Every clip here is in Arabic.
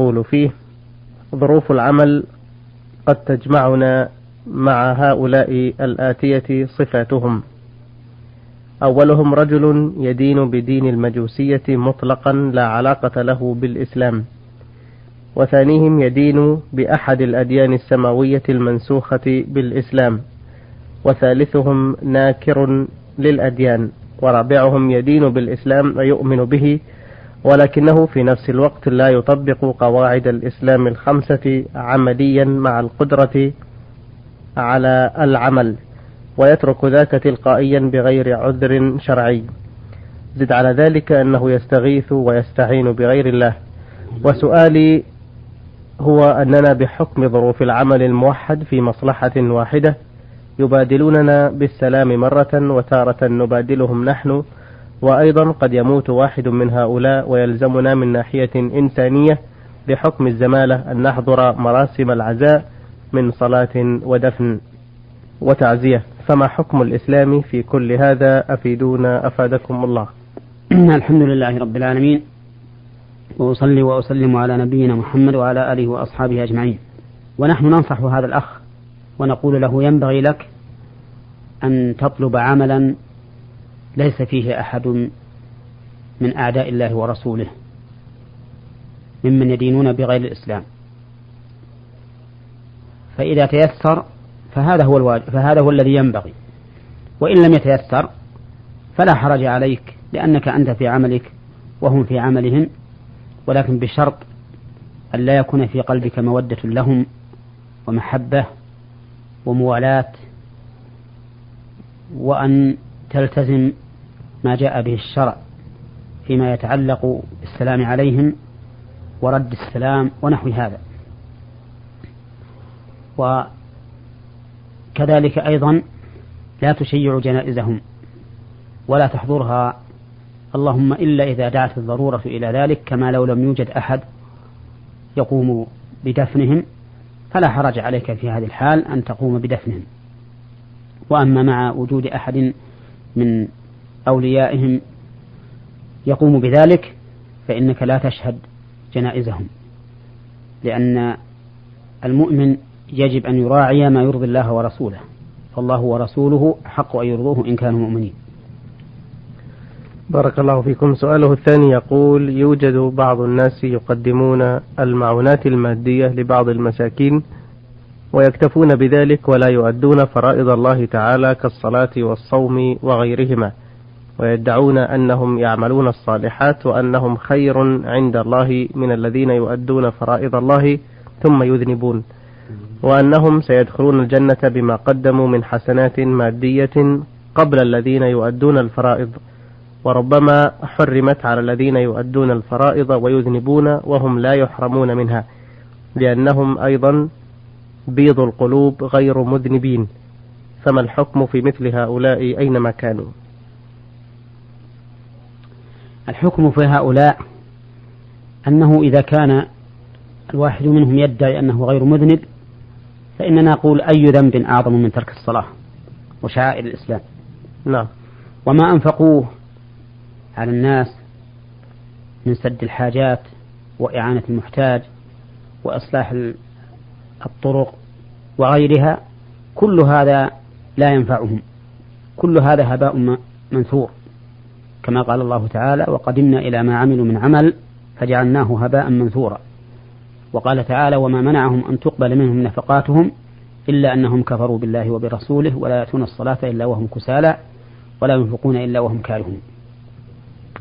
يقول فيه ظروف العمل قد تجمعنا مع هؤلاء الآتية صفاتهم. أولهم رجل يدين بدين المجوسية مطلقا لا علاقة له بالإسلام وثانيهم يدين بأحد الأديان السماوية المنسوخة بالإسلام وثالثهم ناكر للأديان ورابعهم يدين بالإسلام ويؤمن به ولكنه في نفس الوقت لا يطبق قواعد الإسلام الخمسة عمليا مع القدرة على العمل ويترك ذاك تلقائيا بغير عذر شرعي. زد على ذلك أنه يستغيث ويستعين بغير الله. وسؤالي هو أننا بحكم ظروف العمل الموحد في مصلحة واحدة يبادلوننا بالسلام مرة وتارة نبادلهم نحن وأيضا قد يموت واحد من هؤلاء ويلزمنا من ناحية إنسانية بحكم الزمالة أن نحضر مراسم العزاء من صلاة ودفن وتعزية. فما حكم الإسلام في كل هذا؟ أفيدونا أفادكم الله. الحمد لله رب العالمين وأصلي وأسلم على نبينا محمد وعلى آله وأصحابه أجمعين. ونحن ننصح هذا الأخ ونقول له ينبغي لك أن تطلب عملا ليس فيه أحد من أعداء الله ورسوله ممن يدينون بغير الإسلام. فإذا تيسر فهذا هو الواجب فهذا هو الذي ينبغي. وإن لم يتيسر فلا حرج عليك لأنك أنت في عملك وهم في عملهم ولكن بشرط أن لا يكون في قلبك مودة لهم ومحبة وموالاة وأن تلتزم ما جاء به الشرع فيما يتعلق بالسلام عليهم ورد السلام ونحو هذا. وكذلك أيضا لا تشيع جنائزهم ولا تحضرها. اللهم إلا إذا دعت الضرورة إلى ذلك كما لو لم يوجد أحد يقوم بدفنهم فلا حرج عليك في هذه الحال أن تقوم بدفنهم. وأما مع وجود أحد من أوليائهم يقوم بذلك فإنك لا تشهد جنائزهم لأن المؤمن يجب أن يراعي ما يرضي الله ورسوله فالله ورسوله حق أن يرضوه إن كانوا مؤمنين. بارك الله فيكم. سؤاله الثاني يقول يوجد بعض الناس يقدمون المعونات المادية لبعض المساكين ويكتفون بذلك ولا يؤدون فرائض الله تعالى كالصلاة والصوم وغيرهما. ويدعون أنهم يعملون الصالحات وأنهم خير عند الله من الذين يؤدون فرائض الله ثم يذنبون. وأنهم سيدخلون الجنة بما قدموا من حسنات مادية قبل الذين يؤدون الفرائض. وربما حرمت على الذين يؤدون الفرائض ويذنبون وهم لا يحرمون منها لأنهم أيضا بيض القلوب غير مذنبين. فما الحكم في مثل هؤلاء أينما كانوا؟ الحكم في هؤلاء أنه إذا كان الواحد منهم يدعي أنه غير مذنب فإننا نقول أي ذنب أعظم من ترك الصلاة وشعائر الإسلام. نعم. وما أنفقوه على الناس من سد الحاجات وإعانة المحتاج وإصلاح الطرق وغيرها كل هذا لا ينفعهم. كل هذا هباء منثور. كما قال الله تعالى وقدمنا إلى ما عملوا من عمل فجعلناه هباء منثورا. وقال تعالى وما منعهم أن تقبل منهم نفقاتهم إلا أنهم كفروا بالله وبرسوله ولا يأتون الصلاة إلا وهم كسالى ولا ينفقون إلا وهم كارهون.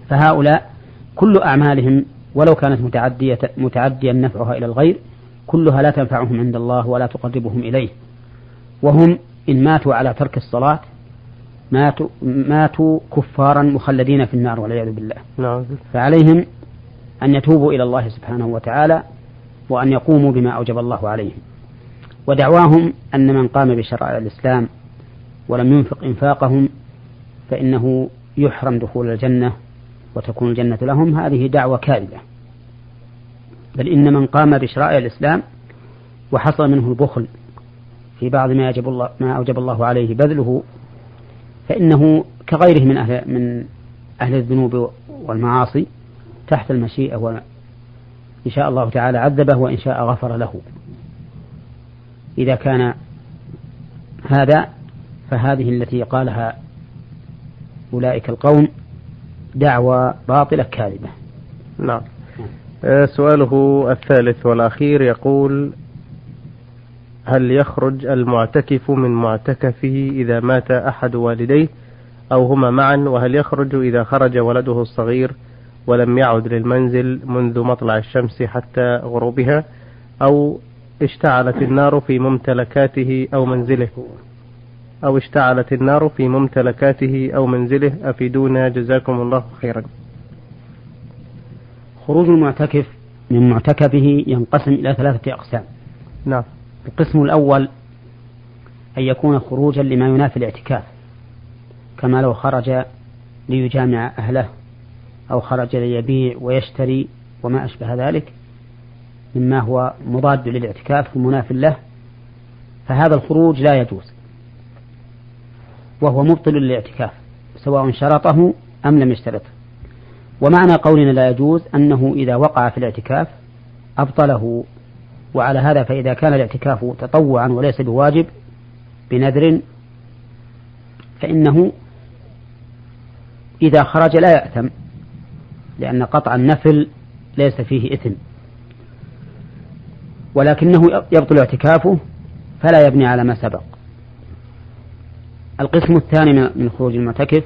فهؤلاء كل أعمالهم ولو كانت متعدية متعديا نفعها إلى الغير كلها لا تنفعهم عند الله ولا تقربهم إليه. وهم إن ماتوا على ترك الصلاة ماتوا, ماتوا كفارا مخلدين في النار والعياذ بالله. نعم. فعليهم أن يتوبوا إلى الله سبحانه وتعالى وأن يقوموا بما أوجب الله عليهم. ودعواهم أن من قام بشرع الإسلام ولم ينفق إنفاقهم فإنه يحرم دخول الجنة وتكون الجنة لهم. هذه دعوة كاذبة. بل إن من قام بشرائع الإسلام وحصل منه البخل في بعض ما يجب الله ما أوجب الله عليه بذله فإنه كغيره من أهل من أهل الذنوب والمعاصي تحت المشيئة إن شاء الله تعالى عذبه وإن شاء غفر له. إذا كان هذا فهذه التي قالها أولئك القوم دعوى باطلة كاذبة. نعم. آه، سؤاله الثالث والأخير يقول هل يخرج المعتكف من معتكفه إذا مات أحد والديه أو هما معا؟ وهل يخرج إذا خرج ولده الصغير ولم يعد للمنزل منذ مطلع الشمس حتى غروبها؟ أو اشتعلت النار في ممتلكاته أو منزله؟ أو اشتعلت النار في ممتلكاته أو منزله؟ أفيدونا جزاكم الله خيرا. خروج المعتكف من معتكفه ينقسم إلى ثلاثة أقسام. نعم. القسم الأول أن يكون خروجا لما ينافي الاعتكاف كما لو خرج ليجامع أهله أو خرج ليبيع ويشتري وما أشبه ذلك مما هو مضاد للاعتكاف ومناف له فهذا الخروج لا يجوز وهو مبطل للاعتكاف سواء شرطه أم لم يشترطه. ومعنى قولنا لا يجوز أنه إذا وقع في الاعتكاف أبطله وعلى هذا فإذا كان الاعتكاف تطوعا وليس بواجب بنذر فإنه إذا خرج لا يأثم لأن قطع النفل ليس فيه إثم. ولكنه يبطل اعتكافه فلا يبني على ما سبق. القسم الثاني من خروج المعتكف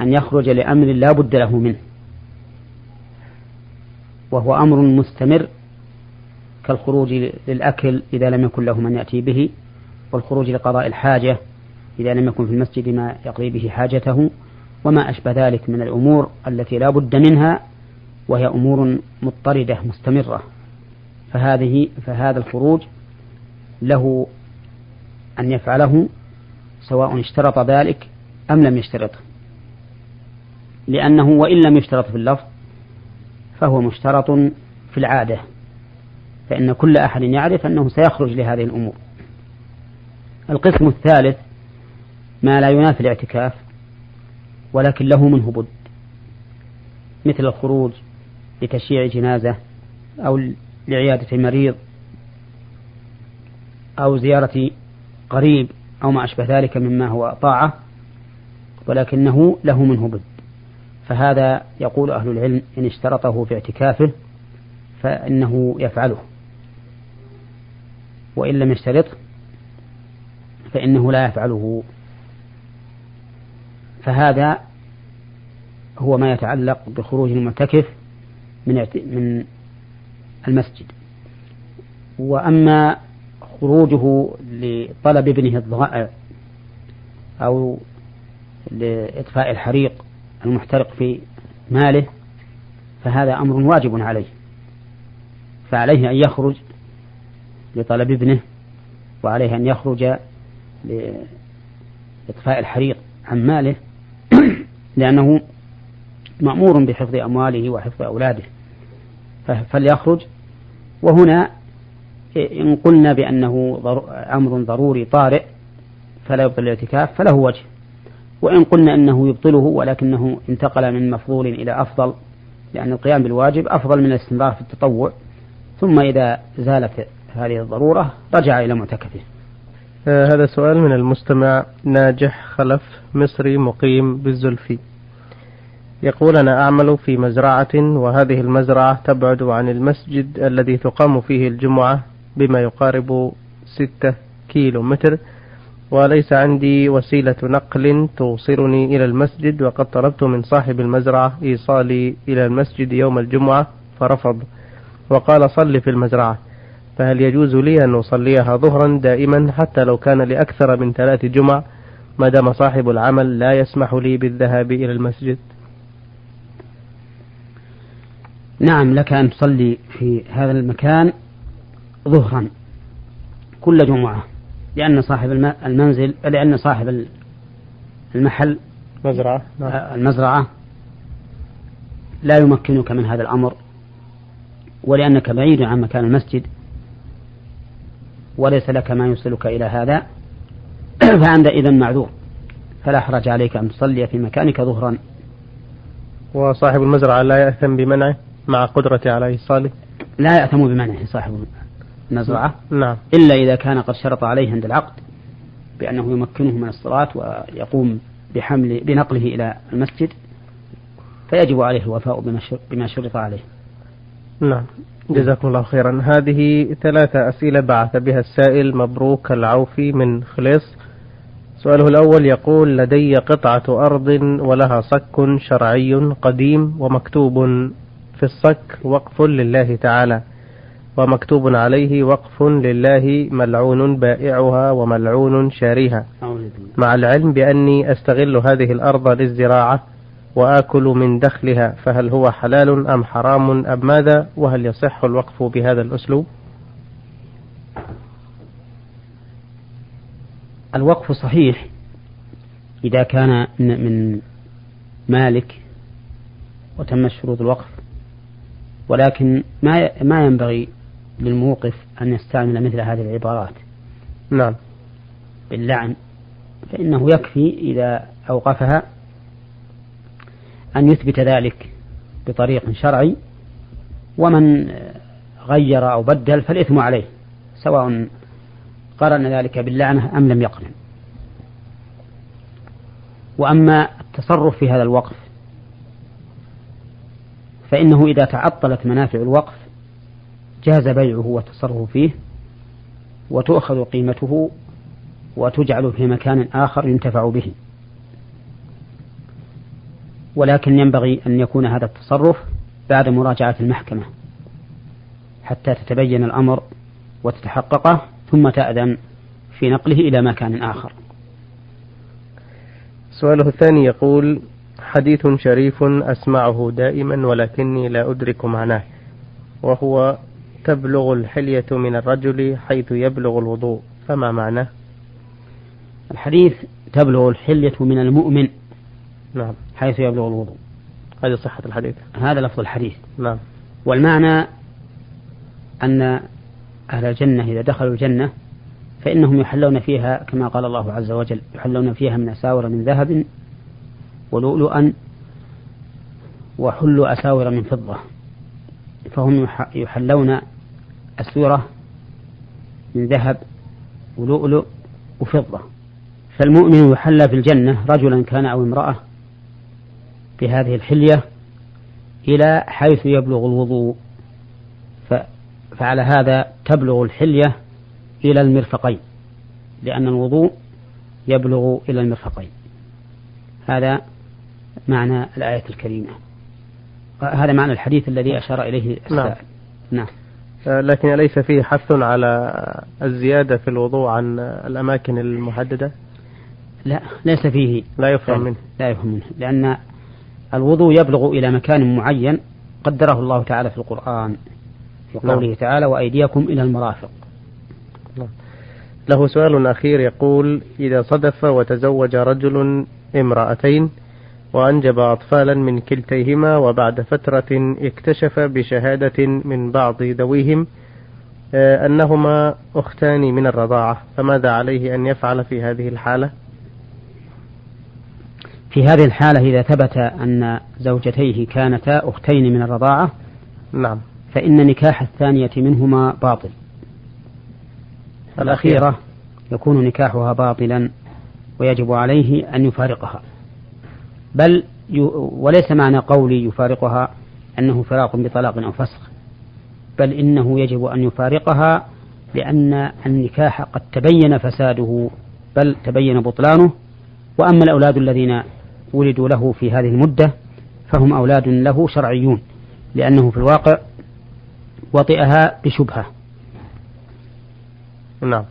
أن يخرج لأمر لا بد له منه وهو أمر مستمر كالخروج للأكل إذا لم يكن له من يأتي به والخروج لقضاء الحاجة إذا لم يكن في المسجد ما يقضي به حاجته وما أشبه ذلك من الأمور التي لا بد منها وهي أمور مضطردة مستمرة. فهذه فهذا الخروج له أن يفعله سواء اشترط ذلك أم لم يشترطه لأنه وإن لم يشترط في اللفظ فهو مشترط في العادة. فإن كل أحد يعرف أنه سيخرج لهذه الأمور. القسم الثالث ما لا ينافي الاعتكاف ولكن له منه بد مثل الخروج لتشييع جنازة أو لعيادة مريض أو زيارة قريب أو ما أشبه ذلك مما هو طاعة ولكنه له منه بد. فهذا يقول أهل العلم إن اشترطه في اعتكافه فإنه يفعله. وإن لم يشترط فإنه لا يفعله. فهذا هو ما يتعلق بخروج المعتكف من من المسجد. وأما خروجه لطلب ابنه الضائع أو لإطفاء الحريق المحترق في ماله فهذا أمر واجب عليه. فعليه أن يخرج لطلب ابنه وعليه أن يخرج لإطفاء الحريق عن ماله لأنه مأمور بحفظ أمواله وحفظ أولاده. فليخرج. وهنا إن قلنا بأنه أمر ضروري طارئ فلا يبطل الاعتكاف فله وجه. وإن قلنا أنه يبطله ولكنه انتقل من مفضول إلى أفضل لأن القيام بالواجب أفضل من الاستمرار في التطوع. ثم إذا زالت هذه الضرورة رجع إلى معتكفه. آه هذا سؤال من المستمع ناجح خلف مصري مقيم بالزلفي يقول أنا أعمل في مزرعة وهذه المزرعة تبعد عن المسجد الذي تقام فيه الجمعة بما يقارب ستة كيلو متر وليس عندي وسيلة نقل توصلني إلى المسجد وقد طلبت من صاحب المزرعة إيصالي إلى المسجد يوم الجمعة فرفض. وقال صل في المزرعة. فهل يجوز لي أن أصليها ظهرا دائما حتى لو كان لأكثر من ثلاث جمع ما دام صاحب العمل لا يسمح لي بالذهاب إلى المسجد نعم لك أن تصلي في هذا المكان ظهرا كل جمعة لأن صاحب المنزل لأن صاحب المحل مزرعة نعم. آه، المزرعة لا يمكنك من هذا الأمر ولأنك بعيد عن مكان المسجد وليس لك ما يوصلك إلى هذا. فأنت إذا معذور. فلا حرج عليك أن تصلي في مكانك ظهرا. وصاحب المزرعة لا يأثم بمنعه مع قدرته على إيصاله؟ لا يأثم بمنعه صاحب المزرعة. نعم. إلا إذا كان قد شرط عليه عند العقد بأنه يمكنه من الصلاة ويقوم بحمل بنقله إلى المسجد فيجب عليه الوفاء بما شرط عليه. نعم. جزاكم الله خيرا. هذه ثلاثة أسئلة بعث بها السائل مبروك العوفي من خليص. سؤاله الأول يقول لدي قطعة أرض ولها صك شرعي قديم ومكتوب في الصك وقف لله تعالى ومكتوب عليه وقف لله ملعون بائعها وملعون شاريها. مع العلم بأني أستغل هذه الأرض للزراعة وآكل من دخلها فهل هو حلال أم حرام؟ أم ماذا؟ وهل يصح الوقف بهذا الأسلوب؟ الوقف صحيح إذا كان من مالك وتم شروط الوقف ولكن ما ما ينبغي للموقف أن يستعمل مثل هذه العبارات. نعم. باللعن فإنه يكفي إذا أوقفها أن يثبت ذلك بطريق شرعي ومن غير أو بدل فالإثم عليه سواء قرن ذلك باللعنة أم لم يقرن. وأما التصرف في هذا الوقف فإنه إذا تعطلت منافع الوقف جاز بيعه والتصرف فيه وتؤخذ قيمته وتجعل في مكان آخر ينتفع به. ولكن ينبغي أن يكون هذا التصرف بعد مراجعة المحكمة حتى تتبين الأمر وتتحققه ثم تأذن في نقله إلى مكان آخر. سؤاله الثاني يقول حديث شريف أسمعه دائما ولكني لا أدرك معناه وهو تبلغ الحلية من الرجل حيث يبلغ الوضوء فما معناه؟ الحديث تبلغ الحلية من المؤمن نعم. حيث يبلغ الوضوء. هذه صحة الحديث. هذا لفظ الحديث. نعم. والمعنى أن أهل الجنة إذا دخلوا الجنة فإنهم يحلون فيها كما قال الله عز وجل يحلون فيها من أساور من ذهب ولؤلؤا وحلوا أساور من فضة. فهم يحلون أسورة من ذهب ولؤلؤ وفضة. فالمؤمن يحلى في الجنة رجلا كان أو امرأة بهذه الحلية إلى حيث يبلغ الوضوء. فعلى هذا تبلغ الحلية إلى المرفقين لأن الوضوء يبلغ إلى المرفقين. هذا معنى الآية الكريمة. هذا معنى الحديث الذي أشار إليه السائل نعم, نعم. آه، لكن أليس فيه حث على الزيادة في الوضوء عن الأماكن المحددة؟ لا ليس فيه. لا يفهم منه. لا يفهم منه لأن الوضوء يبلغ إلى مكان معين قدره الله تعالى في القرآن في قوله نعم. تعالى وأيديكم إلى المرافق نعم. له سؤال أخير يقول إذا صدف وتزوج رجل امرأتين وأنجب أطفالا من كلتيهما وبعد فترة اكتشف بشهادة من بعض ذويهم آه، أنهما أختان من الرضاعة فماذا عليه أن يفعل في هذه الحالة في هذه الحالة إذا ثبت أن زوجتيه كانتا أختين من الرضاعة نعم. فإن نكاح الثانية منهما باطل. الأخيرة. يكون نكاحها باطلا ويجب عليه أن يفارقها. بل وليس معنى قولي يفارقها أنه فراق بطلاق أو فسخ. بل إنه يجب أن يفارقها لأن النكاح قد تبين فساده بل تبين بطلانه. وأما الأولاد الذين ولدوا له في هذه المدة فهم أولاد له شرعيون لأنه في الواقع وطئها بشبهة. نعم.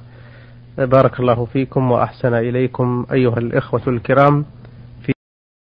بارك الله فيكم وأحسن إليكم أيها الإخوة الكرام.